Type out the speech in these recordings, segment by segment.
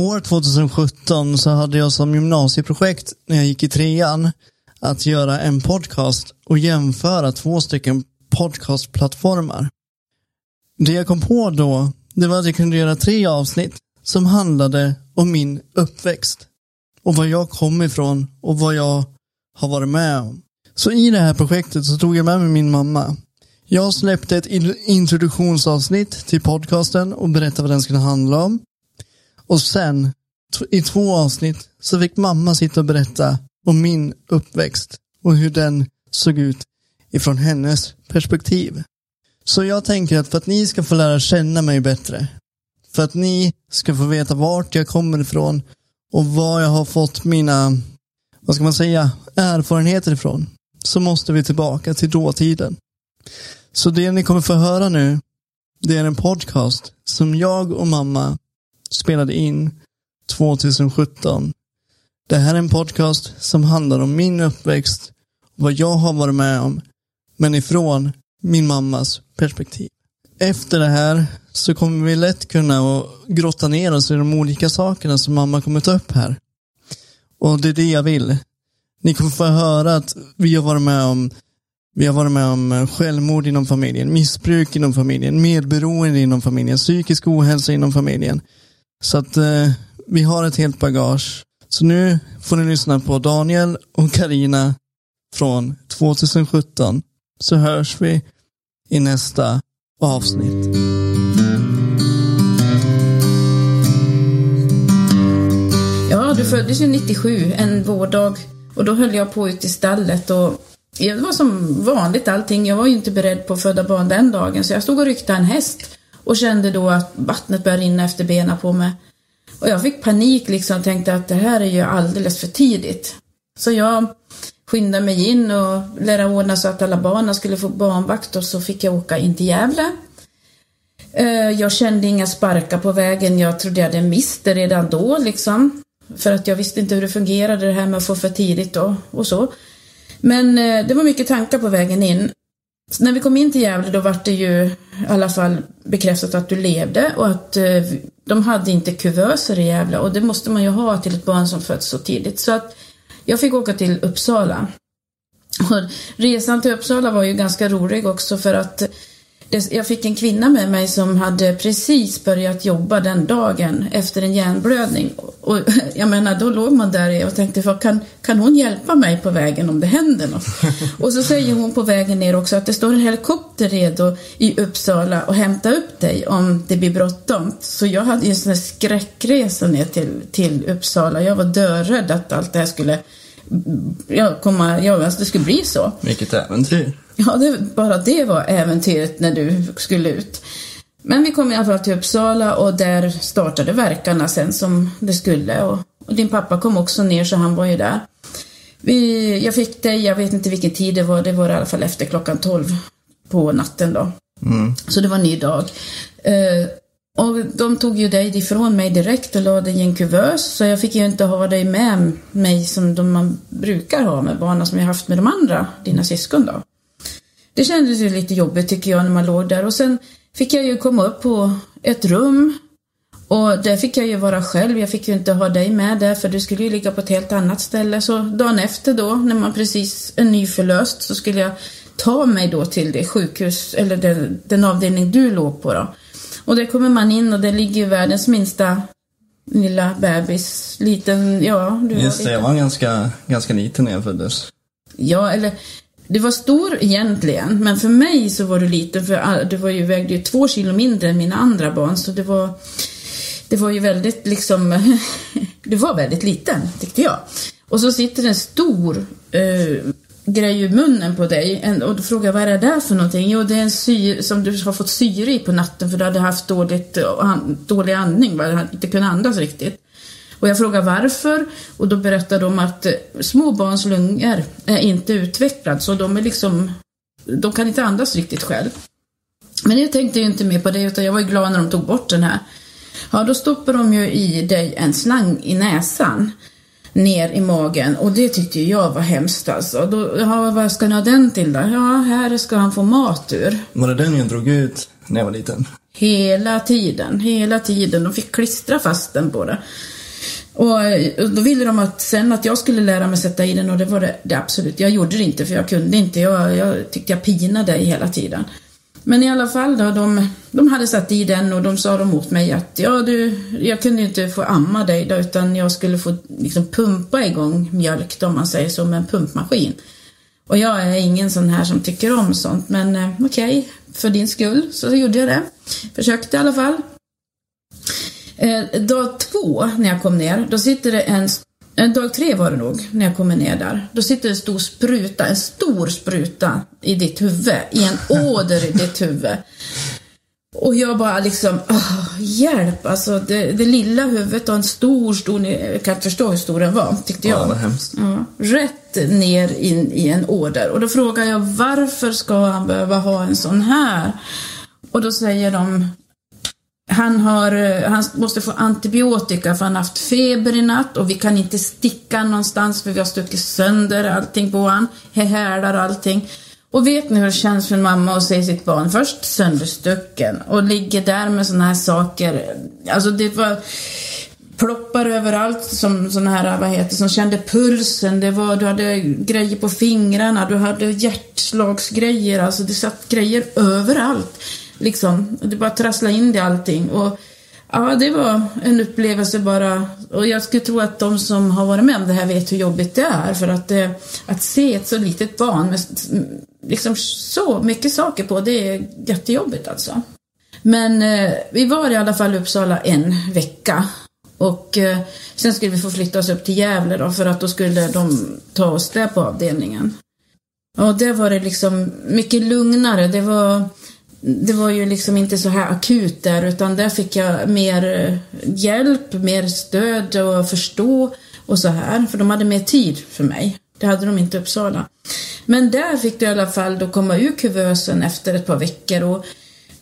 År 2017 så hade jag som gymnasieprojekt när jag gick i trean att göra en podcast och jämföra två stycken podcastplattformar. Det jag kom på då, det var att jag kunde göra tre avsnitt som handlade om min uppväxt och var jag kom ifrån och vad jag har varit med om. Så i det här projektet så tog jag med mig min mamma. Jag släppte ett introduktionsavsnitt till podcasten och berättade vad den skulle handla om. Och sen, i två avsnitt, så fick mamma sitta och berätta om min uppväxt och hur den såg ut ifrån hennes perspektiv. Så jag tänker att för att ni ska få lära känna mig bättre, för att ni ska få veta vart jag kommer ifrån och var jag har fått mina, vad ska man säga, erfarenheter ifrån, så måste vi tillbaka till dåtiden. Så det ni kommer få höra nu, det är en podcast som jag och mamma spelade in 2017. Det här är en podcast som handlar om min uppväxt, vad jag har varit med om, men ifrån min mammas perspektiv. Efter det här så kommer vi lätt kunna grotta ner oss i de olika sakerna som mamma kommer ta upp här. Och det är det jag vill. Ni kommer få höra att vi har varit med om vi har varit med om självmord inom familjen, missbruk inom familjen, medberoende inom familjen, psykisk ohälsa inom familjen. Så att eh, vi har ett helt bagage. Så nu får ni lyssna på Daniel och Karina från 2017. Så hörs vi i nästa avsnitt. Ja, du föddes ju 97, en vårdag. Och då höll jag på ute i stallet och det var som vanligt allting. Jag var ju inte beredd på att föda barn den dagen så jag stod och ryckte en häst och kände då att vattnet började rinna efter benen på mig. Och jag fick panik liksom och tänkte att det här är ju alldeles för tidigt. Så jag skyndade mig in och lärde ordna så att alla barnen skulle få barnvakt och så fick jag åka in till Gävle. Eh, jag kände inga sparkar på vägen. Jag trodde jag hade mist det redan då liksom. För att jag visste inte hur det fungerade det här med att få för tidigt och, och så. Men eh, det var mycket tankar på vägen in. Så när vi kom in till Gävle då var det ju i alla fall bekräftat att du levde och att eh, de hade inte kuvöser i Gävle och det måste man ju ha till ett barn som föds så tidigt. Så att jag fick åka till Uppsala. Och resan till Uppsala var ju ganska rolig också för att jag fick en kvinna med mig som hade precis börjat jobba den dagen efter en hjärnblödning. Och jag menar, då låg man där och tänkte, kan, kan hon hjälpa mig på vägen om det händer något? Och så säger hon på vägen ner också att det står en helikopter redo i Uppsala och hämta upp dig om det blir bråttom. Så jag hade ju en sån här skräckresa ner till, till Uppsala. Jag var dörädd att allt det här skulle jag komma, ja, alltså det skulle bli så. Vilket äventyr. Ja, det, bara det var äventyret när du skulle ut. Men vi kom i alla fall till Uppsala och där startade verkarna sen som det skulle. Och, och din pappa kom också ner så han var ju där. Vi, jag fick dig, jag vet inte vilken tid det var, det var i alla fall efter klockan 12 på natten då. Mm. Så det var en ny dag. Uh, och de tog ju dig ifrån mig direkt och lade dig i en kuvös så jag fick ju inte ha dig med mig som de man brukar ha med barnen som jag haft med de andra, dina syskon då. Det kändes ju lite jobbigt tycker jag när man låg där och sen fick jag ju komma upp på ett rum och där fick jag ju vara själv. Jag fick ju inte ha dig med där för du skulle ju ligga på ett helt annat ställe. Så dagen efter då, när man precis är nyförlöst, så skulle jag ta mig då till det sjukhus, eller den, den avdelning du låg på då. Och där kommer man in och det ligger ju världens minsta lilla bebis. Liten, ja. Du Just det, jag var ganska, ganska liten när jag föddes. Ja, eller du var stor egentligen, men för mig så var du liten för du var ju, vägde ju två kilo mindre än mina andra barn så det var det var ju väldigt liksom, du var väldigt liten tyckte jag. Och så sitter en stor eh, grej i munnen på dig och då frågar jag vad är det där för någonting? Jo, det är en syre som du har fått syre i på natten för du hade haft dåligt, eh, dålig andning, du hade inte kunnat andas riktigt. Och jag frågar varför och då berättar de att eh, små barns lungor är inte utvecklade så de är liksom, de kan inte andas riktigt själv. Men jag tänkte ju inte mer på det utan jag var ju glad när de tog bort den här. Ja, då stoppar de ju i dig en slang i näsan ner i magen och det tyckte jag var hemskt alltså. Då, ja, vad ska ni ha den till då? Ja, här ska han få mat ur. Var det den jag drog ut när jag var liten? Hela tiden, hela tiden. De fick klistra fast den på det. Och då ville de att sen att jag skulle lära mig sätta i den och det var det, det absolut. Jag gjorde det inte för jag kunde inte. Jag, jag tyckte jag pinade hela tiden. Men i alla fall då, de, de hade satt i den och de sa de åt mig att ja du, jag kunde inte få amma dig då utan jag skulle få liksom pumpa igång mjölk då, om man säger så med en pumpmaskin. Och jag är ingen sån här som tycker om sånt men eh, okej, okay, för din skull så gjorde jag det. Försökte i alla fall. Eh, dag två när jag kom ner, då sitter det en eh, Dag tre var det nog, när jag kommer ner där. Då sitter en stor spruta, en stor spruta i ditt huvud, i en åder i ditt huvud. Och jag bara liksom, åh, hjälp! Alltså det, det lilla huvudet och en stor, stor, jag kan inte förstå hur stor den var, tyckte jag. Ja, vad hemskt. Ja, rätt ner in i en åder. Och då frågar jag, varför ska han behöva ha en sån här? Och då säger de, han, har, eh, han måste få antibiotika för han har haft feber i natt och vi kan inte sticka någonstans för vi har stuckit sönder allting på honom, Härdar och allting. Och vet ni hur det känns för en mamma att se sitt barn först sönderstucken och ligger där med sådana här saker. Alltså det var ploppar överallt som sådana här, vad heter som kände pulsen. Det var, du hade grejer på fingrarna, du hade hjärtslagsgrejer, alltså det satt grejer överallt. Liksom, det bara trassla in det allting. Och ja, det var en upplevelse bara. Och jag skulle tro att de som har varit med om det här vet hur jobbigt det är. För att, eh, att se ett så litet barn med liksom så mycket saker på, det är jättejobbigt alltså. Men eh, vi var i alla fall i Uppsala en vecka. Och eh, sen skulle vi få flytta oss upp till Gävle då, för att då skulle de ta oss där på avdelningen. Och där var det liksom mycket lugnare. Det var det var ju liksom inte så här akut där utan där fick jag mer eh, hjälp, mer stöd och förstå och så här. För de hade mer tid för mig. Det hade de inte i Uppsala. Men där fick du i alla fall då komma ur kuvösen efter ett par veckor och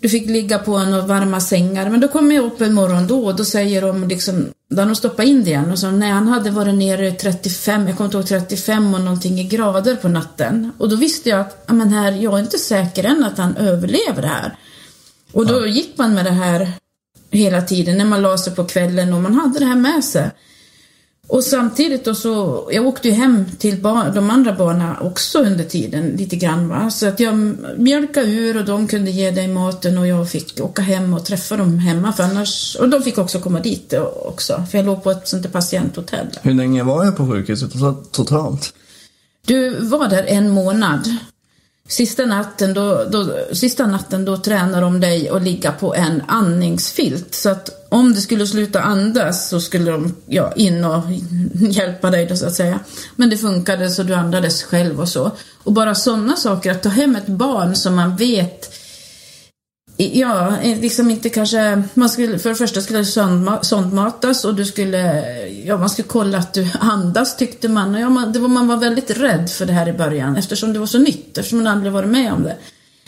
du fick ligga på några varma sängar. Men då kom jag upp en morgon då och då säger de liksom, då de stoppat in det igen och så när han hade varit nere 35, jag kommer inte ihåg 35 och någonting i grader på natten. Och då visste jag att, men här, jag är inte säker än att han överlever det här. Och då ja. gick man med det här hela tiden när man la sig på kvällen och man hade det här med sig. Och samtidigt då så, jag åkte ju hem till bar, de andra barnen också under tiden lite grann va. Så att jag mjölkade ur och de kunde ge dig maten och jag fick åka hem och träffa dem hemma för annars, och de fick också komma dit också. För jag låg på ett sånt där patienthotell. Hur länge var jag på sjukhuset totalt? Du var där en månad. Sista natten då, då, sista natten då tränar de dig att ligga på en andningsfilt. Så att om du skulle sluta andas så skulle de ja, in och hjälpa dig då så att säga. Men det funkade så du andades själv och så. Och bara sådana saker, att ta hem ett barn som man vet Ja, liksom inte kanske, man skulle, för det första skulle sondmatas och du skulle, ja man skulle kolla att du andas tyckte man. Och ja, man, det var, man var väldigt rädd för det här i början eftersom det var så nytt, eftersom man aldrig varit med om det.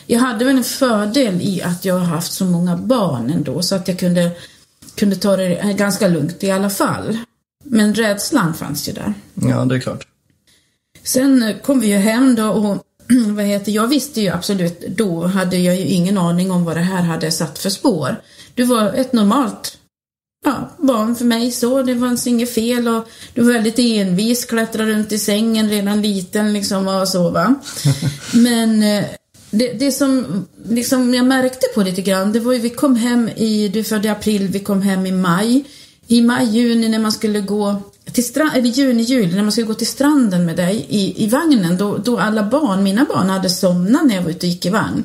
Jag hade väl en fördel i att jag har haft så många barn ändå så att jag kunde, kunde ta det ganska lugnt i alla fall. Men rädslan fanns ju där. Ja, det är klart. Sen kom vi ju hem då och vad heter, jag visste ju absolut, då hade jag ju ingen aning om vad det här hade satt för spår. Du var ett normalt ja, barn för mig så, det fanns inget fel och du var väldigt envis, klättrade runt i sängen redan liten liksom och så va. Men eh, det, det som liksom jag märkte på lite grann, det var ju vi kom hem i, du födde i april, vi kom hem i maj. I maj, juni när man skulle gå till strand, eller juni, juli, när man skulle gå till stranden med dig i, i vagnen, då, då alla barn, mina barn hade somnat när jag var ute och gick i vagn.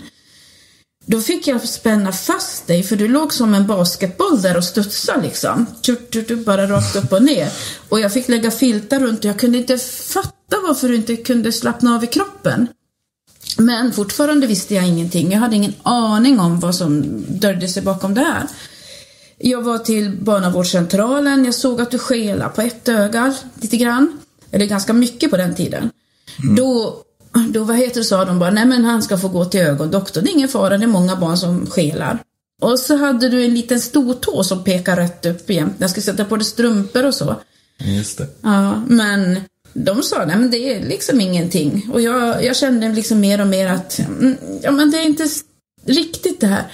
Då fick jag spänna fast dig för du låg som en basketboll där och studsade liksom. Bara rakt upp och ner. Och jag fick lägga filtar runt och jag kunde inte fatta varför du inte kunde slappna av i kroppen. Men fortfarande visste jag ingenting. Jag hade ingen aning om vad som döljde sig bakom det här. Jag var till barnavårdscentralen. Jag såg att du skelade på ett öga lite grann. Eller ganska mycket på den tiden. Mm. Då, då, vad heter det, sa de bara, nej men han ska få gå till ögondoktorn. Det är ingen fara, det är många barn som skelar. Och så hade du en liten stortå som pekade rätt upp jämt. Jag skulle sätta på dig strumpor och så. Just det. Ja, men de sa, nej men det är liksom ingenting. Och jag, jag kände liksom mer och mer att, mm, ja men det är inte riktigt det här.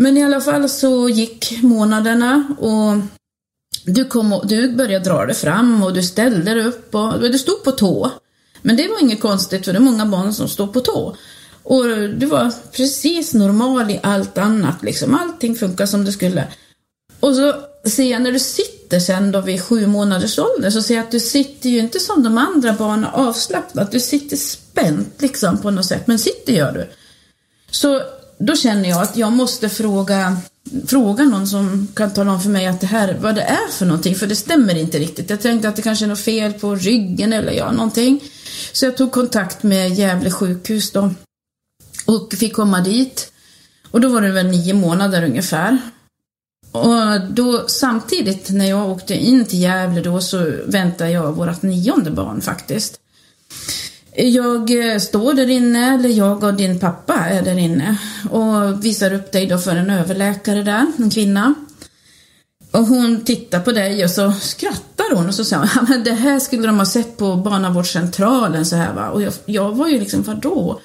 Men i alla fall så gick månaderna och du, kom och, du började dra dig fram och du ställde dig upp och du stod på tå. Men det var inget konstigt för det är många barn som står på tå. Och du var precis normal i allt annat liksom. Allting funkar som det skulle. Och så ser jag när du sitter sen då vid sju månaders ålder så ser jag att du sitter ju inte som de andra barnen avslappnat. Du sitter spänt liksom på något sätt. Men sitter gör du. Så då känner jag att jag måste fråga, fråga någon som kan tala om för mig att det här, vad det är för någonting. För det stämmer inte riktigt. Jag tänkte att det kanske är något fel på ryggen eller ja, någonting. Så jag tog kontakt med Gävle sjukhus då. Och fick komma dit. Och då var det väl nio månader ungefär. Och då samtidigt när jag åkte in till Gävle då så väntade jag vårt nionde barn faktiskt. Jag eh, står där inne, eller jag och din pappa är där inne och visar upp dig då för en överläkare där, en kvinna. Och hon tittar på dig och så skrattar hon och så säger hon, men det här skulle de ha sett på barnavårdscentralen så här va. Och jag, jag var ju liksom, vadå?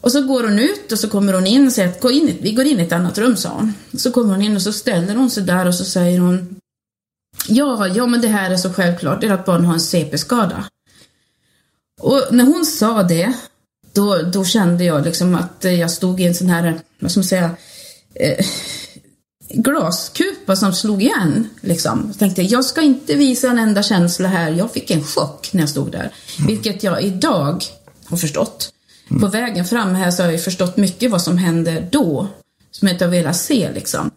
Och så går hon ut och så kommer hon in och säger att gå in, vi går in i ett annat rum, sa hon. Så kommer hon in och så ställer hon sig där och så säger hon Ja, ja men det här är så självklart, det är att barn har en CP-skada. Och när hon sa det, då, då kände jag liksom att jag stod i en sån här, vad ska man säga, eh, glaskupa som slog igen. Liksom. Jag tänkte, jag ska inte visa en enda känsla här. Jag fick en chock när jag stod där. Vilket jag idag har förstått. På vägen fram här så har jag förstått mycket vad som hände då. Som jag inte har velat se liksom.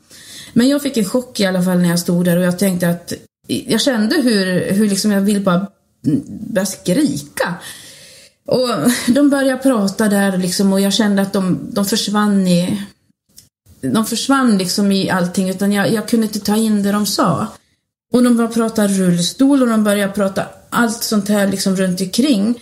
Men jag fick en chock i alla fall när jag stod där och jag tänkte att jag kände hur, hur liksom jag vill bara börja skrika. Och de började prata där liksom och jag kände att de, de försvann i de försvann liksom i allting utan jag, jag kunde inte ta in det de sa. Och de började prata rullstol och de började prata allt sånt här liksom runt omkring.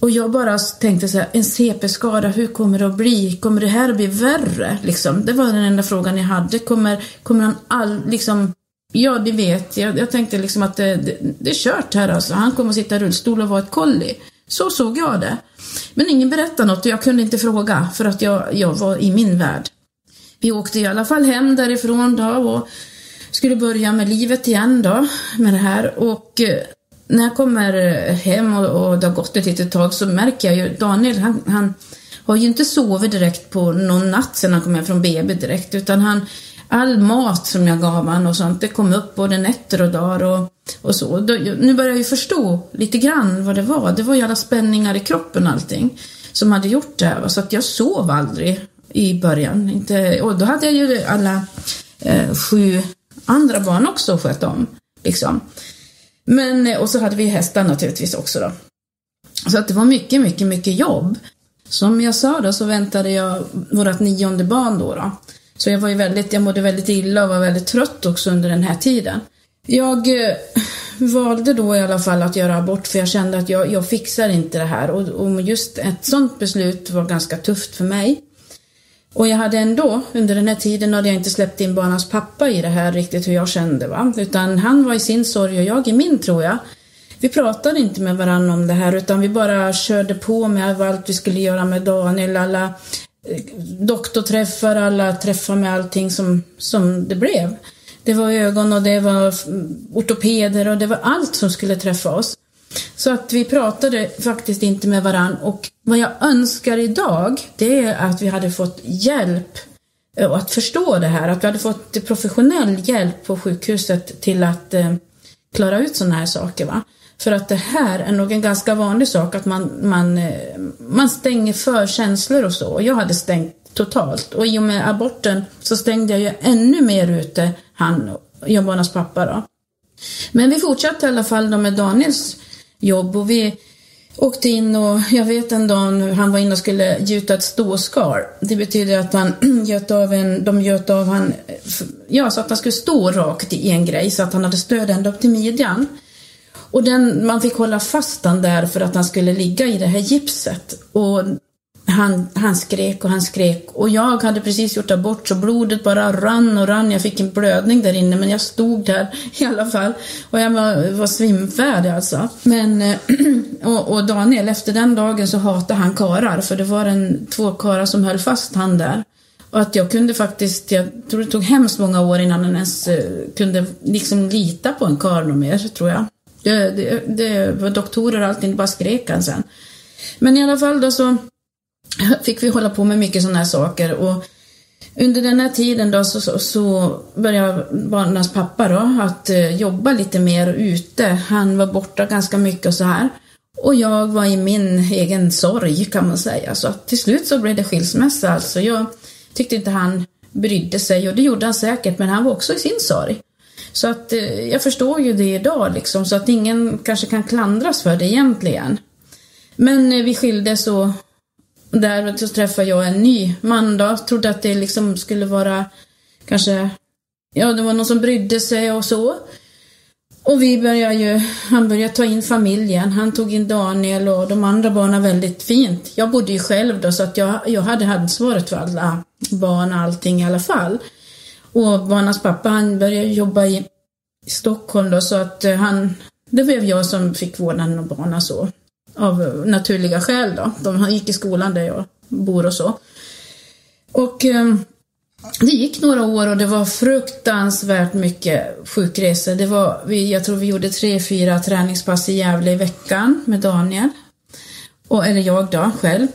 Och jag bara tänkte så här, en CP-skada, hur kommer det att bli? Kommer det här att bli värre? Liksom. Det var den enda frågan jag hade. Kommer, kommer han all, liksom, ja det vet jag. Jag tänkte liksom att det, det, det är kört här alltså. Han kommer att sitta i rullstol och vara ett kolli. Så såg jag det. Men ingen berättade något och jag kunde inte fråga för att jag, jag var i min värld. Vi åkte i alla fall hem därifrån då och skulle börja med livet igen då med det här och eh, när jag kommer hem och, och det har gått ett litet tag så märker jag ju Daniel han, han har ju inte sovit direkt på någon natt sedan han kom hem från BB direkt utan han all mat som jag gav han och sånt det kom upp både nätter och dagar och, och så. Då, nu börjar jag ju förstå lite grann vad det var. Det var ju alla spänningar i kroppen och allting som hade gjort det här. Så att jag sov aldrig i början. Inte, och då hade jag ju alla eh, sju andra barn också att sköta om. Liksom. Men, eh, och så hade vi hästar naturligtvis också då. Så att det var mycket, mycket, mycket jobb. Som jag sa då så väntade jag vårt nionde barn då, då. Så jag var ju väldigt, jag mådde väldigt illa och var väldigt trött också under den här tiden. Jag eh, valde då i alla fall att göra abort för jag kände att jag, jag fixar inte det här och, och just ett sånt beslut var ganska tufft för mig. Och jag hade ändå, under den här tiden hade jag inte släppt in barnens pappa i det här riktigt hur jag kände va. Utan han var i sin sorg och jag i min tror jag. Vi pratade inte med varandra om det här utan vi bara körde på med allt vi skulle göra med Daniel, alla Eh, doktorträffar, alla träffar med allting som, som det blev. Det var ögon och det var ortopeder och det var allt som skulle träffa oss. Så att vi pratade faktiskt inte med varann och vad jag önskar idag det är att vi hade fått hjälp och att förstå det här, att vi hade fått professionell hjälp på sjukhuset till att eh, klara ut sådana här saker. Va? För att det här är nog en ganska vanlig sak att man, man, eh, man stänger för känslor och så. Och jag hade stängt totalt. Och i och med aborten så stängde jag ju ännu mer ute han, Jobbarnas pappa då. Men vi fortsatte i alla fall då med Daniels jobb och vi åkte in och jag vet en dag han var inne och skulle gjuta ett ståskal. Det betyder att han göt av en, de göt av han, ja så att han skulle stå rakt i en grej så att han hade stöd ända upp till midjan. Och den, man fick hålla fast den där för att han skulle ligga i det här gipset. Och han, han skrek och han skrek och jag hade precis gjort abort så blodet bara rann och rann. Jag fick en blödning där inne men jag stod där i alla fall och jag var, var svimfärdig alltså. Men, eh, och, och, Daniel, efter den dagen så hatade han karar för det var en, två karar som höll fast han där. Och att jag kunde faktiskt, jag tror det tog hemskt många år innan han ens eh, kunde liksom lita på en karl mer, tror jag. Det, det, det var doktorer och allting, bara skrek han sen. Men i alla fall då så fick vi hålla på med mycket sådana här saker och under den här tiden då så, så, så började barnens pappa då att eh, jobba lite mer ute. Han var borta ganska mycket och så här. Och jag var i min egen sorg kan man säga. Så till slut så blev det skilsmässa alltså. Jag tyckte inte han brydde sig och det gjorde han säkert men han var också i sin sorg. Så att eh, jag förstår ju det idag liksom så att ingen kanske kan klandras för det egentligen. Men eh, vi skildes och där så träffade jag en ny man då. Trodde att det liksom skulle vara kanske, ja det var någon som brydde sig och så. Och vi började ju, han började ta in familjen. Han tog in Daniel och de andra barnen väldigt fint. Jag bodde ju själv då så att jag, jag hade ansvaret för alla barn och allting i alla fall. Och barnens pappa han började jobba i, Stockholm då så att eh, han, det blev jag som fick vårdnaden om barnen så. Av naturliga skäl då. De gick i skolan där jag bor och så. Och eh, det gick några år och det var fruktansvärt mycket sjukresor. Det var, vi, jag tror vi gjorde tre, fyra träningspass i Gävle i veckan med Daniel. Och, eller jag då, själv.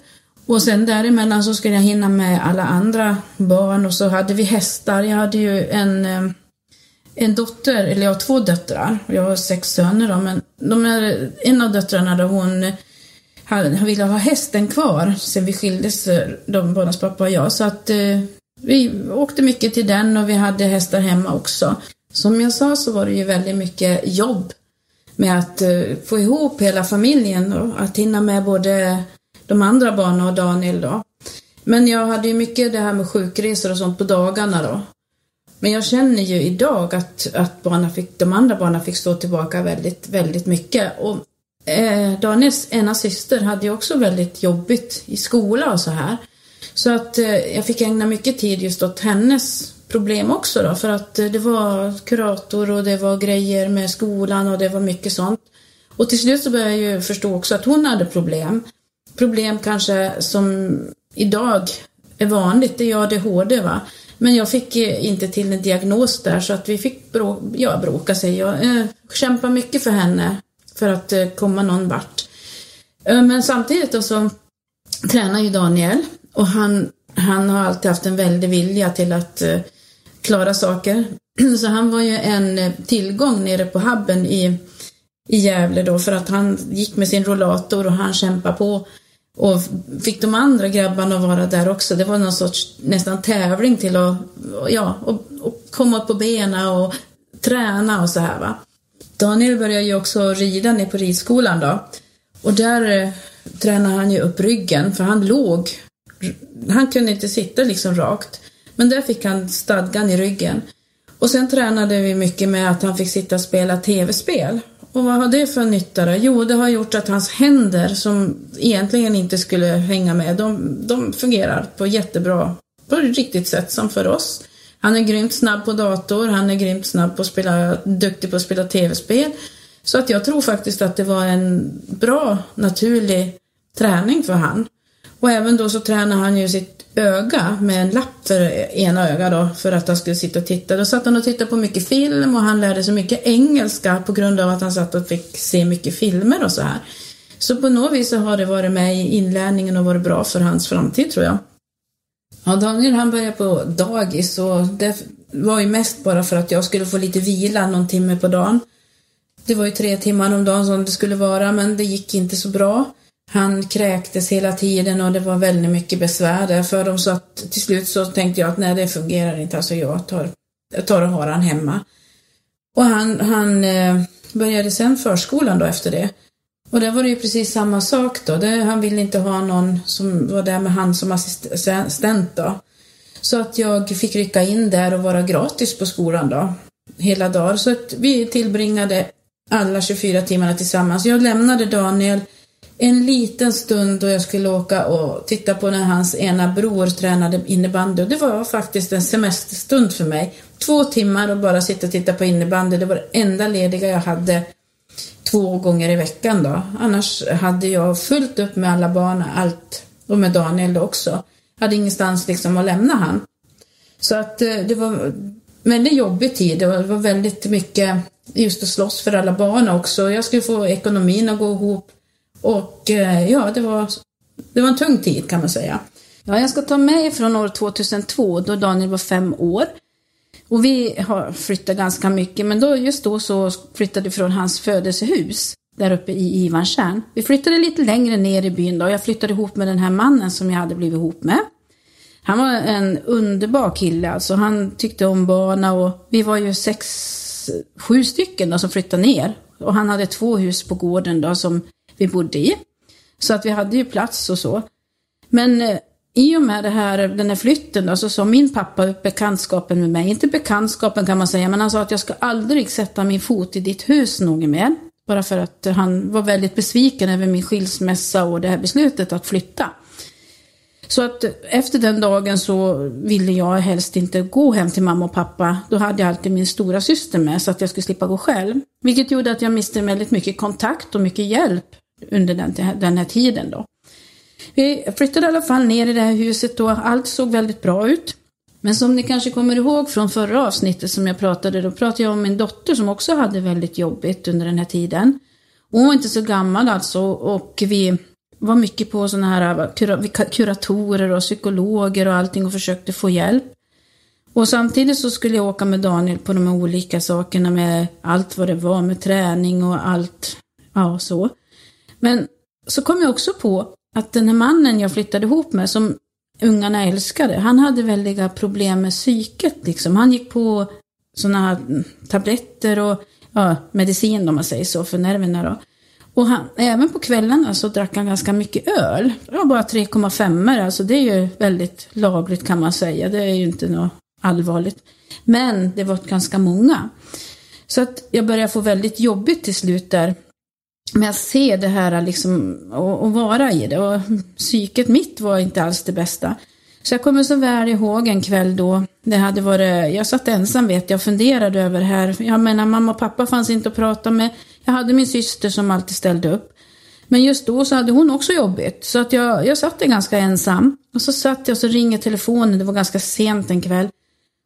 Och sen däremellan så skulle jag hinna med alla andra barn och så hade vi hästar. Jag hade ju en, eh, en dotter, eller jag har två döttrar. Jag har sex söner då, men de är, en av döttrarna då hon han ville ha hästen kvar sen vi skildes, eh, de barnens pappa och jag. Så att eh, vi åkte mycket till den och vi hade hästar hemma också. Som jag sa så var det ju väldigt mycket jobb med att eh, få ihop hela familjen och att hinna med både de andra barnen och Daniel då. Men jag hade ju mycket det här med sjukresor och sånt på dagarna då. Men jag känner ju idag att, att barna fick, de andra barnen fick stå tillbaka väldigt, väldigt mycket. Och eh, Daniels ena syster hade ju också väldigt jobbigt i skola och så här. Så att eh, jag fick ägna mycket tid just åt hennes problem också då, för att eh, det var kurator och det var grejer med skolan och det var mycket sånt. Och till slut så började jag ju förstå också att hon hade problem. Problem kanske som idag är vanligt, det är ADHD va. Men jag fick eh, inte till en diagnos där så att vi fick bråka, ja, bråka sig. Jag eh, kämpa mycket för henne för att eh, komma någon vart. Eh, men samtidigt då så tränar ju Daniel och han, han har alltid haft en väldig vilja till att eh, klara saker. Så han var ju en eh, tillgång nere på hubben i, i Gävle då för att han gick med sin rollator och han kämpade på. Och fick de andra grabbarna att vara där också. Det var någon sorts nästan tävling till att ja, och, och komma upp på benen och träna och så här va. Daniel började ju också rida ner på ridskolan då. Och där eh, tränade han ju upp ryggen för han låg han kunde inte sitta liksom rakt. Men där fick han stadgan i ryggen. Och sen tränade vi mycket med att han fick sitta och spela tv-spel. Och vad har det för nytta då? Jo, det har gjort att hans händer som egentligen inte skulle hänga med, de, de fungerar på jättebra, på ett riktigt sätt som för oss. Han är grymt snabb på dator, han är grymt snabb på att spela, duktig på att spela tv-spel. Så att jag tror faktiskt att det var en bra, naturlig träning för han. Och även då så tränar han ju sitt öga med en lapp för ena ögat då för att han skulle sitta och titta. Då satt han och tittade på mycket film och han lärde sig mycket engelska på grund av att han satt och fick se mycket filmer och så här. Så på något vis så har det varit med i inlärningen och varit bra för hans framtid tror jag. Ja, Daniel han började på dagis och det var ju mest bara för att jag skulle få lite vila någon timme på dagen. Det var ju tre timmar om dagen som det skulle vara men det gick inte så bra. Han kräktes hela tiden och det var väldigt mycket besvär där för dem så att till slut så tänkte jag att nej det fungerar inte, alltså jag tar, jag tar och har han hemma. Och han, han eh, började sen förskolan då efter det. Och där var det ju precis samma sak då. Det, han ville inte ha någon som var där med han som assistent då. Så att jag fick rycka in där och vara gratis på skolan då. Hela dagen. Så att vi tillbringade alla 24 timmarna tillsammans. Jag lämnade Daniel en liten stund då jag skulle åka och titta på när hans ena bror tränade innebandy. Det var faktiskt en semesterstund för mig. Två timmar och bara sitta och titta på innebandy. Det var det enda lediga jag hade två gånger i veckan då. Annars hade jag fullt upp med alla barn, allt och med Daniel också. hade ingenstans liksom att lämna han. Så att eh, det var en väldigt jobbig tid. och Det var väldigt mycket just att slåss för alla barn också. Jag skulle få ekonomin att gå ihop. Och eh, ja, det var, det var en tung tid kan man säga. Ja, jag ska ta med från år 2002 då Daniel var fem år. Och vi har flyttat ganska mycket, men då, just då så flyttade vi från hans födelsehus där uppe i Ivanstjärn. Vi flyttade lite längre ner i byn då. Jag flyttade ihop med den här mannen som jag hade blivit ihop med. Han var en underbar kille alltså. Han tyckte om barna och vi var ju sex, sju stycken då som flyttade ner. Och han hade två hus på gården då som vi bodde i. Så att vi hade ju plats och så. Men eh, i och med det här, den här flytten då, så sa min pappa upp bekantskapen med mig. Inte bekantskapen kan man säga, men han sa att jag ska aldrig sätta min fot i ditt hus något mer. Bara för att han var väldigt besviken över min skilsmässa och det här beslutet att flytta. Så att eh, efter den dagen så ville jag helst inte gå hem till mamma och pappa. Då hade jag alltid min stora syster med så att jag skulle slippa gå själv. Vilket gjorde att jag miste väldigt mycket kontakt och mycket hjälp under den, den här tiden då. Vi flyttade i alla fall ner i det här huset då, allt såg väldigt bra ut. Men som ni kanske kommer ihåg från förra avsnittet som jag pratade, då pratade jag om min dotter som också hade väldigt jobbigt under den här tiden. Hon var inte så gammal alltså och vi var mycket på sådana här kuratorer och psykologer och allting och försökte få hjälp. Och samtidigt så skulle jag åka med Daniel på de här olika sakerna med allt vad det var med träning och allt, ja så. Men så kom jag också på att den här mannen jag flyttade ihop med, som ungarna älskade, han hade väldiga problem med psyket liksom. Han gick på sådana här tabletter och ja, medicin om man säger så, för nerverna då. Och han, även på kvällarna så drack han ganska mycket öl. Ja, bara 3,5 alltså det är ju väldigt lagligt kan man säga. Det är ju inte något allvarligt. Men det var ganska många. Så att jag började få väldigt jobbigt till slut där. Men att se det här liksom och, och vara i det. Och psyket mitt var inte alls det bästa. Så jag kommer så väl ihåg en kväll då. Det hade varit, jag satt ensam vet jag, funderade över det här. Jag menar mamma och pappa fanns inte att prata med. Jag hade min syster som alltid ställde upp. Men just då så hade hon också jobbigt. Så att jag, jag satt där ganska ensam. Och så satt jag och så ringer telefonen, det var ganska sent en kväll.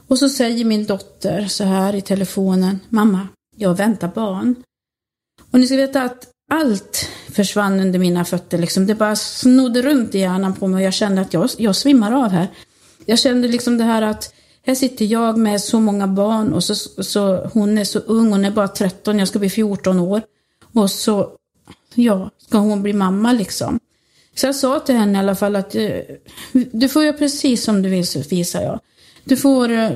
Och så säger min dotter så här i telefonen. Mamma, jag väntar barn. Och ni ska veta att allt försvann under mina fötter. Liksom. Det bara snodde runt i hjärnan på mig och jag kände att jag, jag svimmar av här. Jag kände liksom det här att här sitter jag med så många barn och så, så hon är så ung, hon är bara 13, jag ska bli 14 år. Och så, ja, ska hon bli mamma liksom. Så jag sa till henne i alla fall att eh, du får göra precis som du vill, Sofie, jag. Du får eh,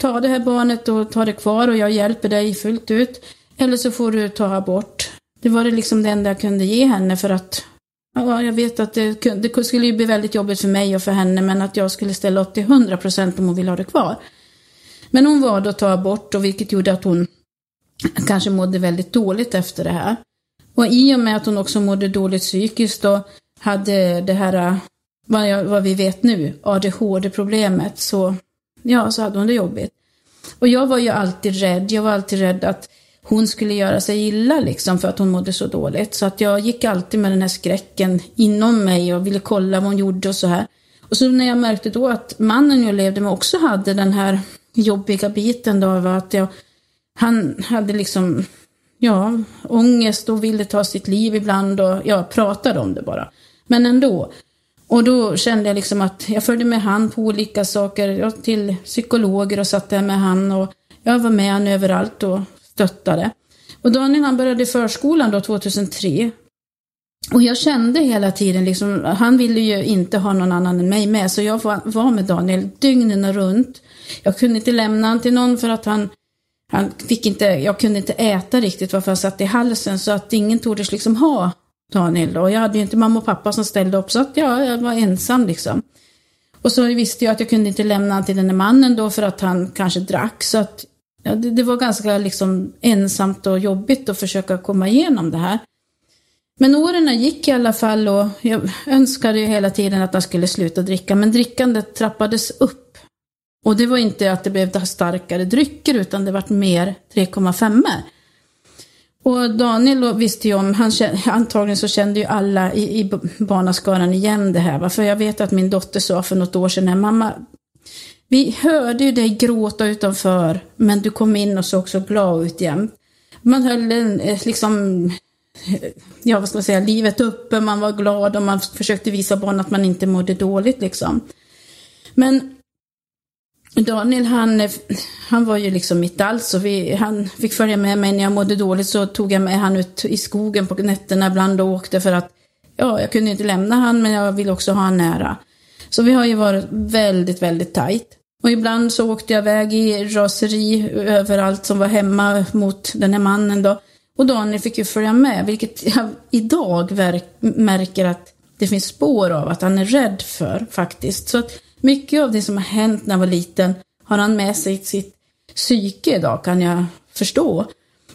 ta det här barnet och ta det kvar och jag hjälper dig fullt ut. Eller så får du ta abort. Det var det liksom det enda jag kunde ge henne för att Ja, jag vet att det, det skulle ju bli väldigt jobbigt för mig och för henne, men att jag skulle ställa upp till 100 procent om hon ville ha det kvar. Men hon var då att ta abort, och vilket gjorde att hon kanske mådde väldigt dåligt efter det här. Och i och med att hon också mådde dåligt psykiskt och hade det här, vad, jag, vad vi vet nu, ADHD-problemet, så, ja, så hade hon det jobbigt. Och jag var ju alltid rädd, jag var alltid rädd att hon skulle göra sig illa liksom för att hon mådde så dåligt. Så att jag gick alltid med den här skräcken inom mig och ville kolla vad hon gjorde och så här. Och så när jag märkte då att mannen jag levde med också hade den här jobbiga biten då var att jag, han hade liksom, ja, ångest och ville ta sitt liv ibland och jag pratade om det bara. Men ändå. Och då kände jag liksom att jag följde med han på olika saker, till psykologer och satt där med han och jag var med han överallt och stöttade. Och Daniel han började förskolan då 2003. Och jag kände hela tiden liksom, han ville ju inte ha någon annan än mig med, så jag var med Daniel dygnen runt. Jag kunde inte lämna honom till någon för att han, han fick inte, jag kunde inte äta riktigt varför jag satt i halsen, så att ingen tordes liksom ha Daniel då. Och jag hade ju inte mamma och pappa som ställde upp, så att ja, jag var ensam liksom. Och så visste jag att jag kunde inte lämna honom till den där mannen då för att han kanske drack, så att ja, det, det, var ganska liksom ensamt och jobbigt att försöka komma igenom det här. Men åren gick i alla fall och jag önskade ju hela tiden att jag skulle sluta dricka, men drickandet trappades upp. Och det var inte att det blev starkare drycker, utan det var mer 3,5. Och Daniel visste ju om, han kände, antagligen så kände ju alla i, i barnaskaran igen det här. Va? För jag vet att min dotter sa för något år sedan, mamma, vi hörde ju dig gråta utanför, men du kom in och såg så glad ut jämt. Man höll en, eh, liksom, ja vad ska man säga, livet uppe, man var glad och man försökte visa barn att man inte mådde dåligt liksom. Men Daniel han, eh, han var ju liksom mitt allt, så vi, han fick följa med mig när jag mådde dåligt så tog jag med han ut i skogen på nätterna ibland och åkte för att ja, jag kunde inte lämna han men jag ville också ha han nära. Så vi har ju varit väldigt, väldigt tajt. Och ibland så åkte jag iväg i raseri över allt som var hemma mot den här mannen då. Och Daniel fick ju följa med, vilket jag idag märker att det finns spår av att han är rädd för faktiskt. Så att mycket av det som har hänt när jag var liten har han med sig i sitt psyke idag kan jag förstå.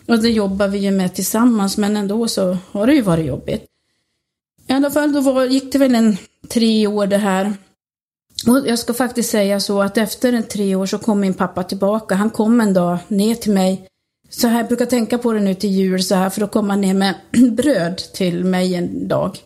Och det jobbar vi ju med tillsammans men ändå så har det ju varit jobbigt. I alla fall då var, gick det väl en tre år det här. Och jag ska faktiskt säga så att efter en tre år så kom min pappa tillbaka. Han kom en dag ner till mig. Så här, jag brukar tänka på det nu till jul så här, för då kom han ner med bröd till mig en dag.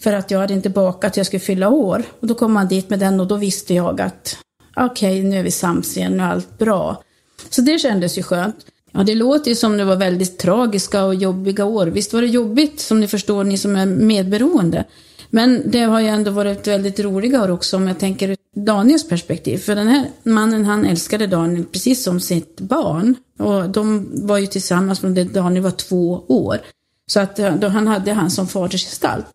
För att jag hade inte bakat, jag skulle fylla år. Och då kom han dit med den och då visste jag att okej, okay, nu är vi sams igen, nu är allt bra. Så det kändes ju skönt. Ja, det låter ju som det var väldigt tragiska och jobbiga år. Visst var det jobbigt, som ni förstår, ni som är medberoende. Men det har ju ändå varit väldigt roliga år också om jag tänker ur Daniels perspektiv. För den här mannen, han älskade Daniel precis som sitt barn. Och de var ju tillsammans från det Daniel var två år. Så att eh, då han hade han som fadersgestalt.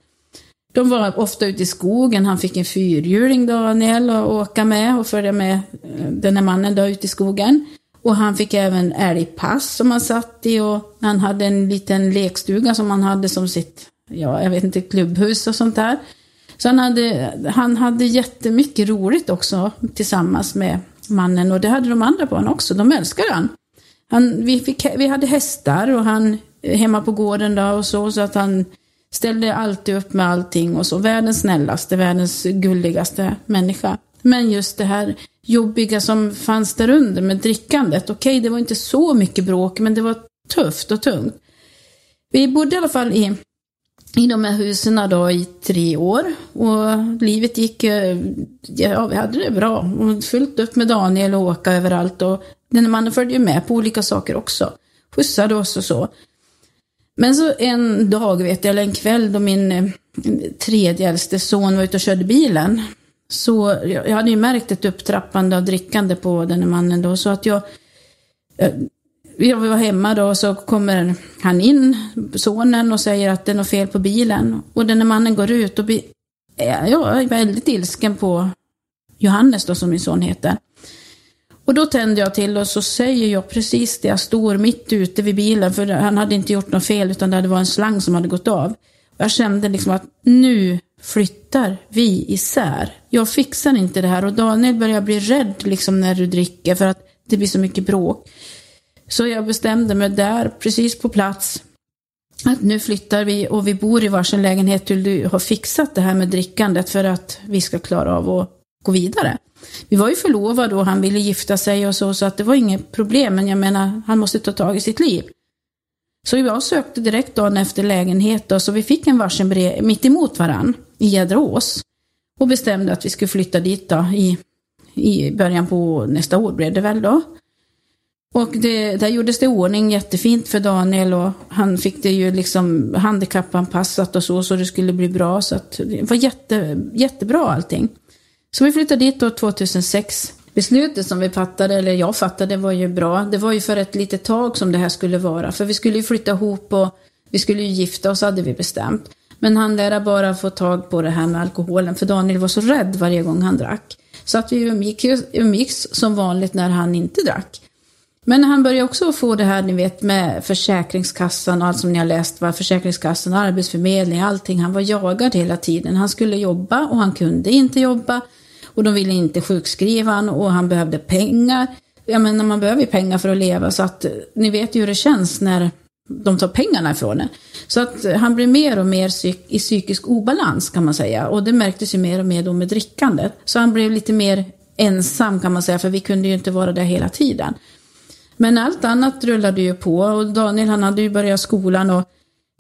De var ofta ute i skogen. Han fick en fyrhjuling, Daniel, att åka med och följa med eh, den här mannen då ute i skogen. Och han fick även älgpass som han satt i och han hade en liten lekstuga som han hade som sitt, ja, jag vet inte, klubbhus och sånt där. Så han hade, han hade jättemycket roligt också tillsammans med mannen och det hade de andra barnen också. De älskade han. han vi, fick, vi hade hästar och han eh, hemma på gården då och så, så att han Ställde alltid upp med allting och så. Världens snällaste, världens gulligaste människa. Men just det här jobbiga som fanns där under med drickandet. Okej, det var inte så mycket bråk, men det var tufft och tungt. Vi bodde i alla fall i, i de här husen då i tre år. Och livet gick, eh, ja vi hade det bra. Och fullt upp med Daniel och åka överallt. Och den mannen följde ju med på olika saker också. Skjutsade oss och så. Men så en dag, vet jag, eller en kväll då min eh, tredje äldste son var ute och körde bilen. Så jag hade ju märkt ett upptrappande av drickande på den mannen då, så att jag eh, jag var hemma då och så kommer han in, sonen, och säger att det är något fel på bilen. Och den mannen går ut och blir, ja, jag väldigt ilsken på Johannes då som min son heter. Och då tände jag till och så säger jag precis det. Jag står mitt ute vid bilen för han hade inte gjort något fel utan det hade varit en slang som hade gått av. Jag kände liksom att nu flyttar vi isär. Jag fixar inte det här och Daniel börjar bli rädd liksom när du dricker för att det blir så mycket bråk. Så jag bestämde mig där, precis på plats, att nu flyttar vi och vi bor i varsin lägenhet till du har fixat det här med drickandet för att vi ska klara av att gå vidare. Vi var ju förlovade och han ville gifta sig och så, så att det var inget problem. Men jag menar, han måste ta tag i sitt liv. Så jag sökte direkt dagen efter lägenhet då, så vi fick en varsin brev mitt emot varann i Jädraås. Och bestämde att vi skulle flytta dit då i, i början på nästa år blev det väl då. Och det, där gjordes det ordning jättefint för Daniel och han fick det ju liksom handikappanpassat och så, så det skulle bli bra. Så att det var jätte, jättebra allting. Så vi flyttade dit då 2006. Beslutet som vi fattade, eller jag fattade, var ju bra. Det var ju för ett litet tag som det här skulle vara. För vi skulle ju flytta ihop och vi skulle ju gifta oss, hade vi bestämt. Men han lärde bara få tag på det här med alkoholen, för Daniel var så rädd varje gång han drack. Så att vi umgicks, umgicks som vanligt när han inte drack. Men han började också få det här, ni vet, med Försäkringskassan och allt som ni har läst, var Försäkringskassan, Arbetsförmedling, allting. Han var jagad hela tiden. Han skulle jobba och han kunde inte jobba. Och de ville inte sjukskriva han och han behövde pengar. Jag menar, man behöver ju pengar för att leva så att eh, ni vet ju hur det känns när de tar pengarna ifrån en. Så att eh, han blev mer och mer psyk i psykisk obalans kan man säga. Och det märktes ju mer och mer då med drickandet. Så han blev lite mer ensam kan man säga, för vi kunde ju inte vara där hela tiden. Men allt annat rullade ju på och Daniel han hade ju börjat skolan och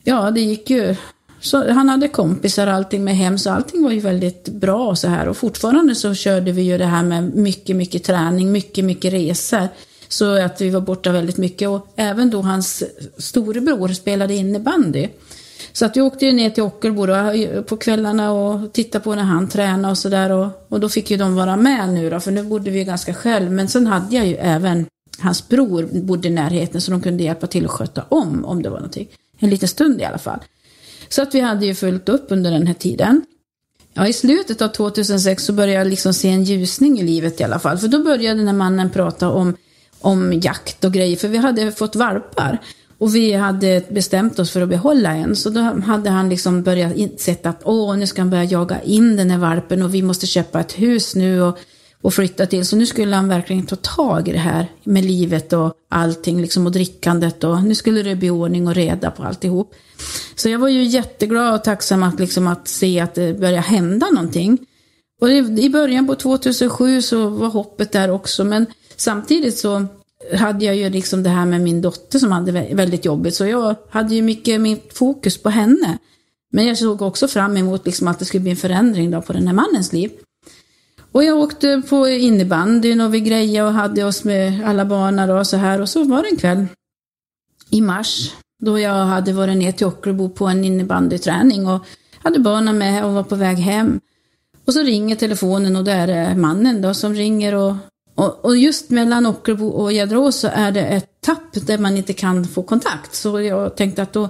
ja, det gick ju. Så han hade kompisar och allting med hem så allting var ju väldigt bra och så här och fortfarande så körde vi ju det här med mycket, mycket träning, mycket, mycket resor. Så att vi var borta väldigt mycket och även då hans storebror spelade innebandy. Så att vi åkte ju ner till Ockelbo då, på kvällarna och tittade på när han tränade och sådär. Och, och då fick ju de vara med nu då, för nu bodde vi ganska själv. Men sen hade jag ju även hans bror bodde i närheten så de kunde hjälpa till att sköta om, om det var någonting. En liten stund i alla fall. Så att vi hade ju fullt upp under den här tiden. Ja, i slutet av 2006 så började jag liksom se en ljusning i livet i alla fall. För då började den här mannen prata om, om jakt och grejer, för vi hade fått valpar. Och vi hade bestämt oss för att behålla en, så då hade han liksom börjat inse att åh, nu ska han börja jaga in den här valpen och vi måste köpa ett hus nu och, och flytta till. Så nu skulle han verkligen ta tag i det här med livet och allting, liksom och drickandet och nu skulle det bli ordning och reda på alltihop. Så jag var ju jätteglad och tacksam att, liksom, att se att det började hända någonting. Och i början på 2007 så var hoppet där också, men samtidigt så hade jag ju liksom det här med min dotter som hade väldigt jobbigt, så jag hade ju mycket mitt fokus på henne. Men jag såg också fram emot liksom att det skulle bli en förändring då på den här mannens liv. Och jag åkte på innebandyn och vi grejade och hade oss med alla barnen och så här. Och så var det en kväll i mars då jag hade varit ner till Ockelbo på en innebandyträning och hade barnen med och var på väg hem. Och så ringer telefonen och det är mannen då som ringer och och, och just mellan Ockelbo och Gäddrås så är det ett tapp där man inte kan få kontakt. Så jag tänkte att då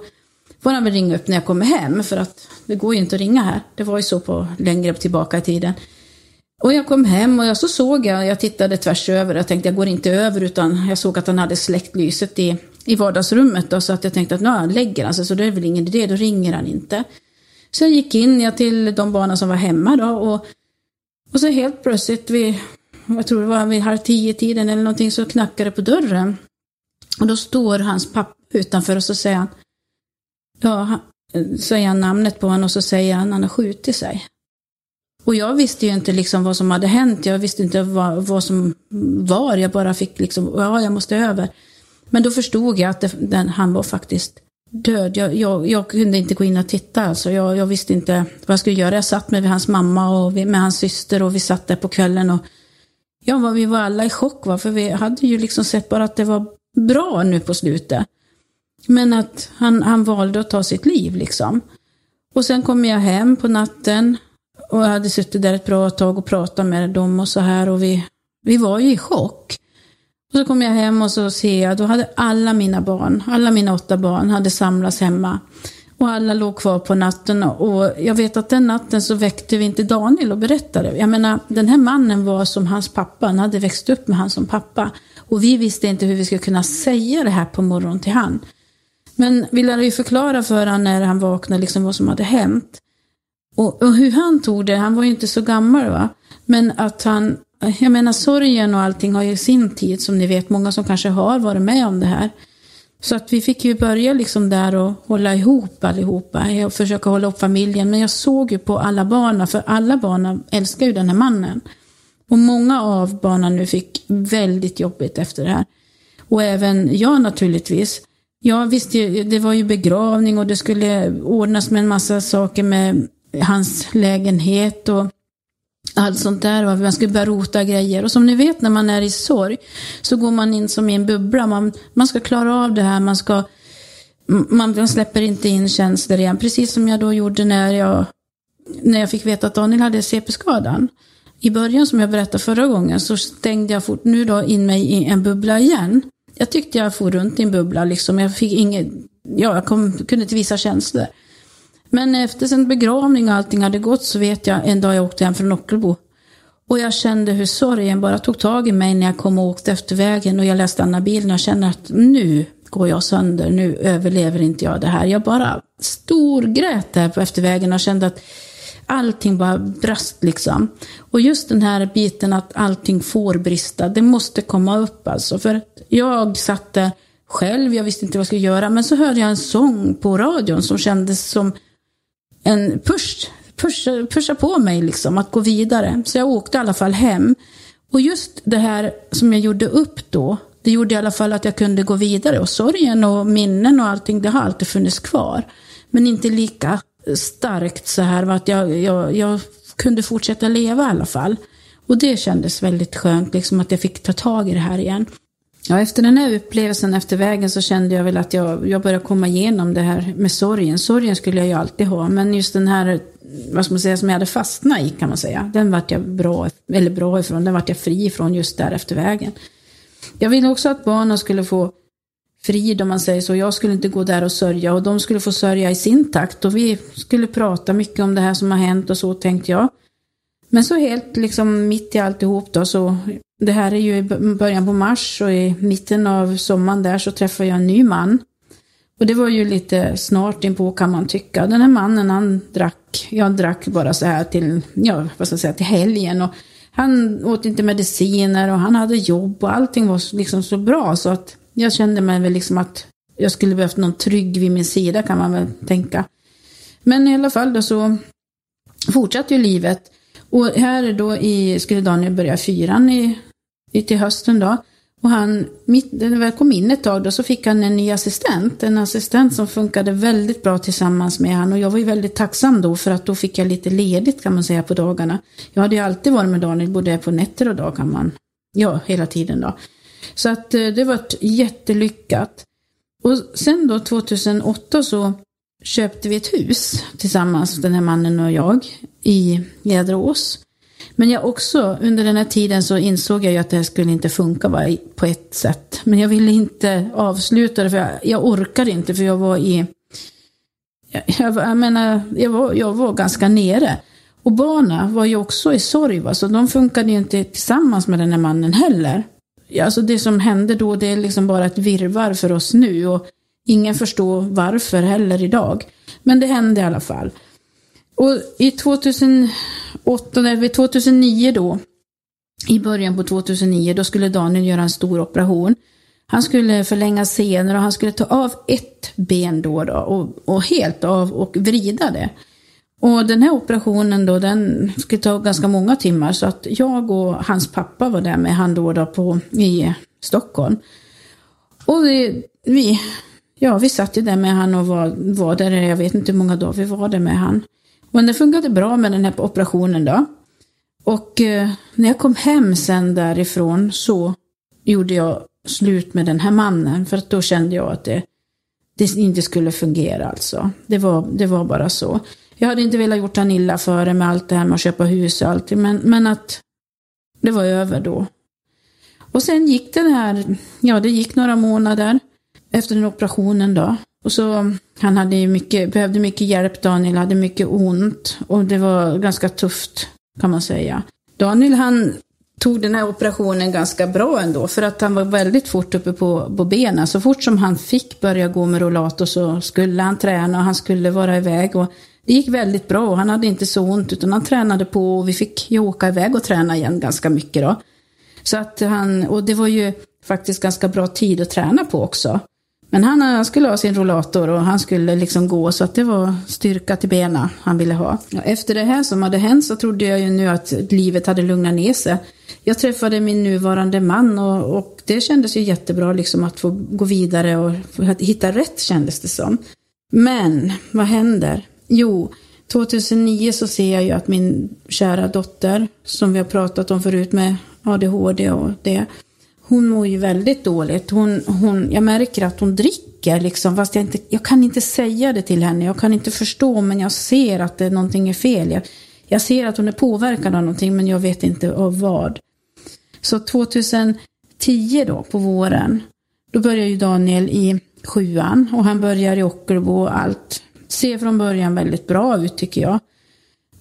får han väl ringa upp när jag kommer hem för att det går ju inte att ringa här. Det var ju så på längre tillbaka i tiden. Och jag kom hem och jag så såg jag, jag tittade tvärs över, jag tänkte jag går inte över utan jag såg att han hade släckt lyset i, i vardagsrummet då, så att jag tänkte att nu han lägger han sig så det är väl ingen idé, då ringer han inte. Så jag gick in jag till de barnen som var hemma då och, och så helt plötsligt vid jag tror det var vid halv tio-tiden eller någonting, så knackade det på dörren. Och då står hans pappa utanför och så säger han, ja, säger han namnet på honom och så säger han, han har skjutit sig. Och jag visste ju inte liksom vad som hade hänt, jag visste inte vad, vad som var, jag bara fick liksom, ja, jag måste över. Men då förstod jag att det, den, han var faktiskt död. Jag, jag, jag, kunde inte gå in och titta, alltså. jag, jag visste inte vad jag skulle göra. Jag satt med hans mamma och med hans syster och vi satt där på kvällen och Ja, vi var alla i chock, va? för vi hade ju liksom sett bara att det var bra nu på slutet. Men att han, han valde att ta sitt liv liksom. Och sen kom jag hem på natten och jag hade suttit där ett bra tag och pratat med dem och så här och vi, vi var ju i chock. Och så kom jag hem och så ser jag, då hade alla mina barn, alla mina åtta barn hade samlats hemma. Och alla låg kvar på natten och jag vet att den natten så väckte vi inte Daniel och berättade. Jag menar, den här mannen var som hans pappa, han hade växt upp med han som pappa. Och vi visste inte hur vi skulle kunna säga det här på morgonen till han. Men vi lärde ju förklara för honom när han vaknade liksom vad som hade hänt. Och, och, hur han tog det, han var ju inte så gammal va. Men att han, jag menar sorgen och allting har ju sin tid som ni vet, många som kanske har varit med om det här. Så att vi fick ju börja liksom där och hålla ihop allihopa och försöka hålla upp familjen. Men jag såg ju på alla barnen, för alla barnen älskar ju den här mannen. Och många av barnen nu fick väldigt jobbigt efter det här. Och även jag naturligtvis. Jag visste ju, det var ju begravning och det skulle ordnas med en massa saker med hans lägenhet och allt sånt där. Man skulle börja rota grejer. Och som ni vet när man är i sorg så går man in som i en bubbla. Man, man ska klara av det här. Man, ska, man släpper inte in känslor igen. Precis som jag då gjorde när jag, när jag fick veta att Daniel hade CP-skadan. I början som jag berättade förra gången så stängde jag fort, nu då in mig i en bubbla igen. Jag tyckte jag for runt i en bubbla liksom. Jag fick inget, ja, jag kom, kunde inte visa känslor. Men efter sin begravning och allting hade gått så vet jag en dag jag åkte hem från Ockelbo. Och jag kände hur sorgen bara tog tag i mig när jag kom och åkte efter vägen och jag läste Anna bilen och jag kände att nu går jag sönder, nu överlever inte jag det här. Jag bara storgrät där på eftervägen och kände att allting bara brast liksom. Och just den här biten att allting får brista, det måste komma upp alltså. För jag satt själv, jag visste inte vad jag skulle göra, men så hörde jag en sång på radion som kändes som en push, push, pusha på mig liksom att gå vidare. Så jag åkte i alla fall hem. Och just det här som jag gjorde upp då, det gjorde i alla fall att jag kunde gå vidare. Och sorgen och minnen och allting, det har alltid funnits kvar. Men inte lika starkt så här, att jag, jag, jag kunde fortsätta leva i alla fall. Och det kändes väldigt skönt, liksom att jag fick ta tag i det här igen. Ja, efter den här upplevelsen efter vägen så kände jag väl att jag, jag började komma igenom det här med sorgen. Sorgen skulle jag ju alltid ha, men just den här, vad ska man säga, som jag hade fastnat i kan man säga, den vart jag bra, eller bra ifrån, den vart jag fri ifrån just där efter vägen. Jag ville också att barnen skulle få frid om man säger så. Jag skulle inte gå där och sörja och de skulle få sörja i sin takt och vi skulle prata mycket om det här som har hänt och så tänkte jag. Men så helt liksom mitt i alltihop då så, det här är ju i början på mars och i mitten av sommaren där så träffade jag en ny man. Och det var ju lite snart inpå kan man tycka. Den här mannen han drack, jag drack bara så här till, ja vad ska jag säga, till helgen. Och han åt inte mediciner och han hade jobb och allting var liksom så bra så att jag kände mig väl liksom att jag skulle behövt någon trygg vid min sida kan man väl tänka. Men i alla fall då så fortsatte ju livet. Och här då i, skulle Daniel börja fyran i, i, till hösten då. Och han, mitt, när väl kom in ett tag då så fick han en ny assistent. En assistent som funkade väldigt bra tillsammans med han. Och jag var ju väldigt tacksam då för att då fick jag lite ledigt kan man säga på dagarna. Jag hade ju alltid varit med Daniel både på nätter och dag kan man. Ja, hela tiden då. Så att eh, det var jättelyckat. Och sen då 2008 så köpte vi ett hus tillsammans, den här mannen och jag, i Jäderås. Men jag också, under den här tiden så insåg jag ju att det här skulle inte funka bara på ett sätt. Men jag ville inte avsluta det, för jag, jag orkade inte, för jag var i... Jag, jag menar, jag var, jag var ganska nere. Och barnen var ju också i sorg, va? så de funkade ju inte tillsammans med den här mannen heller. Alltså det som hände då, det är liksom bara ett virvar för oss nu. Och ingen förstår varför heller idag. Men det hände i alla fall. Och i 2008, vid 2009 då, i början på 2009, då skulle Daniel göra en stor operation. Han skulle förlänga senor och han skulle ta av ett ben då, då och, och helt av och vrida det. Och den här operationen då, den skulle ta ganska många timmar så att jag och hans pappa var där med han då, då på, i Stockholm. Och vi, vi, ja, vi satt ju där med han och var, var där, jag vet inte hur många dagar vi var där med han. Men det funkade bra med den här operationen då. Och eh, när jag kom hem sen därifrån så gjorde jag slut med den här mannen för att då kände jag att det, det inte skulle fungera alltså. Det var, det var bara så. Jag hade inte velat gjort han illa före med allt det här med att köpa hus och allt, men, men att det var över då. Och sen gick den här, ja det gick några månader efter den operationen då. Och så, han hade ju mycket, behövde mycket hjälp, Daniel hade mycket ont och det var ganska tufft kan man säga. Daniel han tog den här operationen ganska bra ändå för att han var väldigt fort uppe på, på benen. Så fort som han fick börja gå med rollator så skulle han träna och han skulle vara iväg. Och det gick väldigt bra och han hade inte så ont utan han tränade på och vi fick ju åka iväg och träna igen ganska mycket då. Så att han, och det var ju faktiskt ganska bra tid att träna på också. Men han, han skulle ha sin rollator och han skulle liksom gå så att det var styrka till benen han ville ha. Och efter det här som hade hänt så trodde jag ju nu att livet hade lugnat ner sig. Jag träffade min nuvarande man och, och det kändes ju jättebra liksom att få gå vidare och hitta rätt kändes det som. Men vad händer? Jo, 2009 så ser jag ju att min kära dotter, som vi har pratat om förut med ADHD och det, hon mår ju väldigt dåligt. Hon, hon, jag märker att hon dricker liksom, fast jag, inte, jag kan inte säga det till henne. Jag kan inte förstå, men jag ser att det, någonting är fel. Jag, jag ser att hon är påverkad av någonting, men jag vet inte av vad. Så 2010 då, på våren, då börjar ju Daniel i sjuan och han börjar i Ockelbo och allt ser från början väldigt bra ut tycker jag.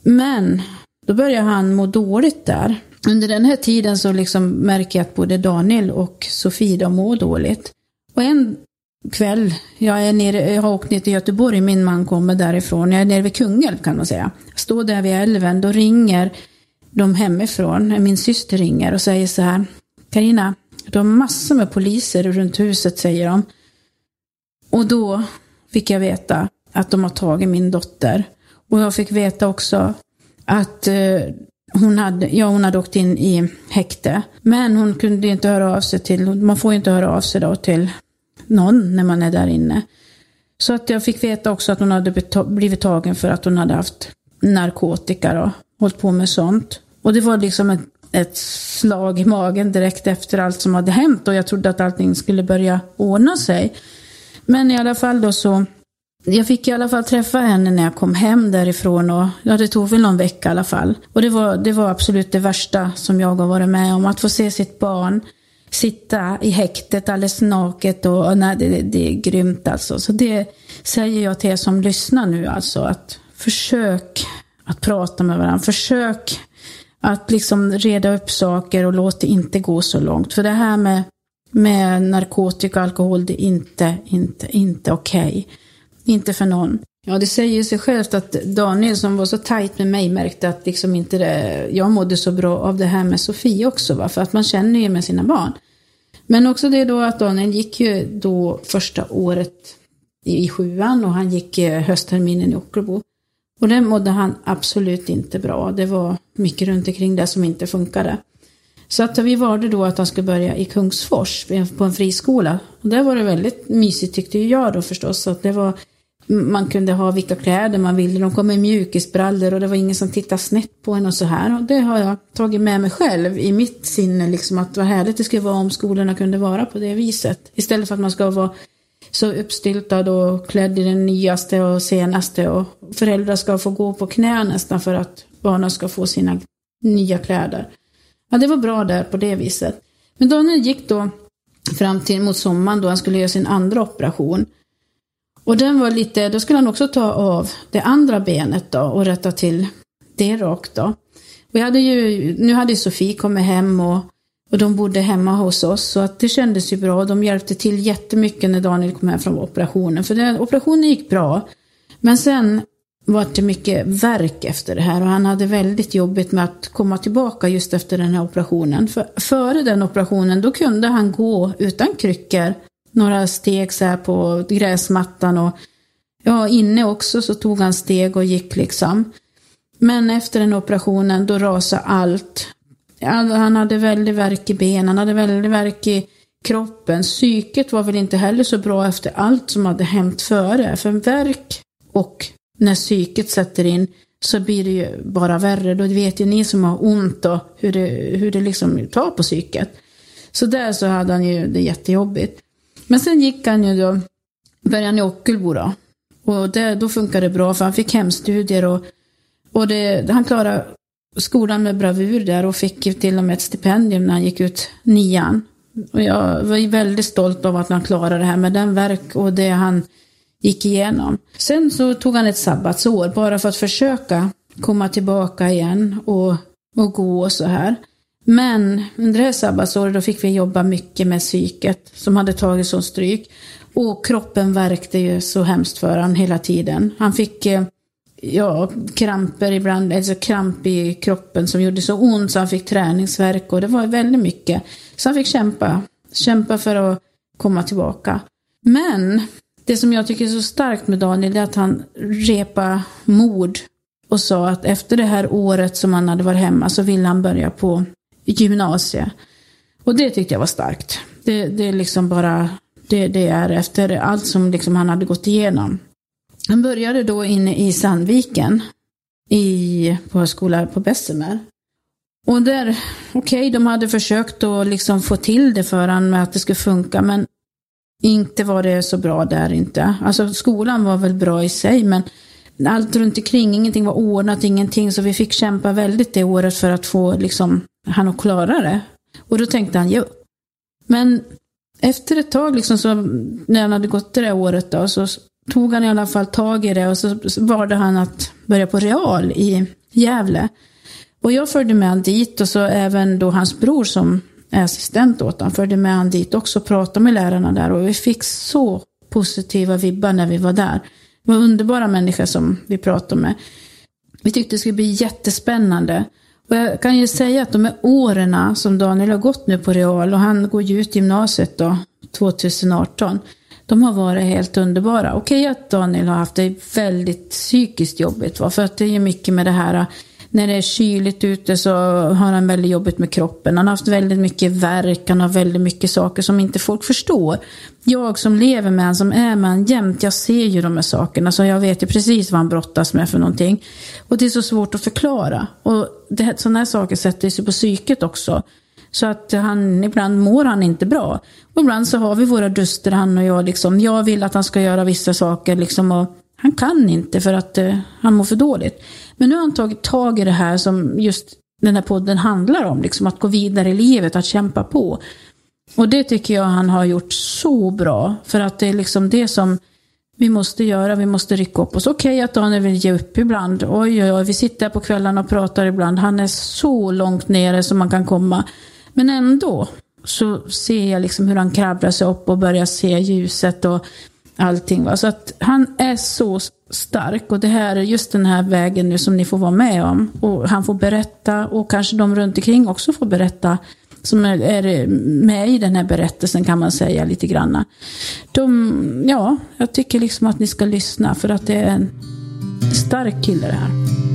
Men då börjar han må dåligt där. Under den här tiden så liksom märker jag att både Daniel och Sofie de mår dåligt. Och en kväll, jag, är nere, jag har åkt ner till Göteborg, min man kommer därifrån, jag är nere vid Kungälv kan man säga. Jag står där vid älven, då ringer de hemifrån, min syster ringer och säger så här, Karina, du har massor med poliser runt huset säger de. Och då fick jag veta att de har tagit min dotter. Och jag fick veta också att eh, hon hade, ja, hon hade åkt in i häkte. Men hon kunde inte höra av sig till, man får ju inte höra av sig då till någon när man är där inne. Så att jag fick veta också att hon hade blivit tagen för att hon hade haft narkotika och hållit på med sånt. Och det var liksom ett, ett slag i magen direkt efter allt som hade hänt och jag trodde att allting skulle börja ordna sig. Men i alla fall då så jag fick i alla fall träffa henne när jag kom hem därifrån och ja, det tog väl någon vecka i alla fall. Och det var, det var absolut det värsta som jag har varit med om. Att få se sitt barn sitta i häktet alldeles naket och, och nej, det, det, är grymt alltså. Så det säger jag till er som lyssnar nu alltså. Att försök att prata med varandra. Försök att liksom reda upp saker och låt det inte gå så långt. För det här med, med narkotika och alkohol, det är inte, inte, inte okej. Okay. Inte för någon. Ja, det säger sig självt att Daniel som var så tajt med mig märkte att liksom inte det, jag mådde så bra av det här med Sofie också. Va? För att man känner ju med sina barn. Men också det då att Daniel gick ju då första året i sjuan och han gick eh, höstterminen i Ockelbo. Och det mådde han absolut inte bra. Det var mycket runt omkring det som inte funkade. Så att vi valde då att han skulle börja i Kungsfors på en friskola. Och där var det väldigt mysigt tyckte jag då förstås. Att det var man kunde ha vilka kläder man ville. De kom med mjukisbrallor och det var ingen som tittade snett på en och så här. Och det har jag tagit med mig själv i mitt sinne, liksom att vad härligt det skulle vara om skolorna kunde vara på det viset. Istället för att man ska vara så uppstyltad och klädd i den nyaste och senaste och föräldrar ska få gå på knä nästan för att barnen ska få sina nya kläder. Ja, det var bra där på det viset. Men Daniel gick då fram till mot sommaren då han skulle göra sin andra operation. Och den var lite, då skulle han också ta av det andra benet då och rätta till det rakt då. Vi hade ju, nu hade Sofie kommit hem och, och de bodde hemma hos oss så att det kändes ju bra. De hjälpte till jättemycket när Daniel kom hem från operationen. För den, operationen gick bra. Men sen var det mycket verk efter det här och han hade väldigt jobbigt med att komma tillbaka just efter den här operationen. För, före den operationen då kunde han gå utan kryckor några steg så här på gräsmattan och ja, inne också så tog han steg och gick liksom. Men efter den operationen då rasade allt. Han hade väldigt värk i benen, han hade väldigt värk i kroppen. Psyket var väl inte heller så bra efter allt som hade hänt före. För värk och när psyket sätter in så blir det ju bara värre. Då vet ju ni som har ont och hur det, hur det liksom tar på psyket. Så där så hade han ju det jättejobbigt. Men sen gick han ju då, började han i Ockelbo då. Och det, då funkade det bra för han fick hemstudier och, och det, han klarade skolan med bravur där och fick till och med ett stipendium när han gick ut nian. Och jag var väldigt stolt av att han klarade det här med den verk och det han gick igenom. Sen så tog han ett sabbatsår bara för att försöka komma tillbaka igen och, och gå och så här. Men under det här sabbatsåret då fick vi jobba mycket med psyket som hade tagit sån stryk. Och kroppen verkte ju så hemskt för honom hela tiden. Han fick eh, ja, kramper ibland, alltså kramp i kroppen som gjorde så ont så han fick träningsverk och det var väldigt mycket. Så han fick kämpa, kämpa för att komma tillbaka. Men det som jag tycker är så starkt med Daniel är att han repa mod och sa att efter det här året som han hade varit hemma så ville han börja på gymnasiet. Och det tyckte jag var starkt. Det, det är liksom bara, det, det är efter allt som liksom han hade gått igenom. Han började då inne i Sandviken, i, på skola på Bessemer. Och där, okej, okay, de hade försökt att liksom få till det för honom med att det skulle funka, men inte var det så bra där inte. Alltså skolan var väl bra i sig, men allt runt omkring, ingenting var ordnat, ingenting, så vi fick kämpa väldigt det året för att få liksom han att klara det. Och då tänkte han ge upp. Men efter ett tag, liksom, så, när han hade gått det där året, då, så tog han i alla fall tag i det och så valde han att börja på real i Gävle. Och jag följde med han dit och så även då hans bror som är assistent åt honom följde med han dit också och pratade med lärarna där och vi fick så positiva vibbar när vi var där. Det var underbara människor som vi pratade med. Vi tyckte det skulle bli jättespännande. Och jag kan ju säga att de här åren som Daniel har gått nu på Real och han går ju ut gymnasiet då 2018. De har varit helt underbara. Okej att Daniel har haft det väldigt psykiskt jobbigt va? för att det är ju mycket med det här när det är kyligt ute så har han väldigt jobbigt med kroppen. Han har haft väldigt mycket värk, han har väldigt mycket saker som inte folk förstår. Jag som lever med honom, som är med honom jämt, jag ser ju de här sakerna. Så jag vet ju precis vad han brottas med för någonting. Och det är så svårt att förklara. Och det, sådana här saker sätter sig på psyket också. Så att han, ibland mår han inte bra. Och ibland så har vi våra duster, han och jag. Liksom. Jag vill att han ska göra vissa saker liksom, och han kan inte för att eh, han mår för dåligt. Men nu har han tagit tag i det här som just den här podden handlar om. Liksom, att gå vidare i livet, att kämpa på. Och det tycker jag han har gjort så bra. För att det är liksom det som vi måste göra. Vi måste rycka upp oss. Okej okay, att Daniel vill ge upp ibland. Oj, oj, oj. Vi sitter på kvällarna och pratar ibland. Han är så långt nere som man kan komma. Men ändå så ser jag liksom hur han kravlar sig upp och börjar se ljuset och allting. Va? Så att han är så stark och det här, just den här vägen nu som ni får vara med om. Och han får berätta och kanske de runt omkring också får berätta. Som är med i den här berättelsen kan man säga lite granna. De, ja, jag tycker liksom att ni ska lyssna för att det är en stark kille det här.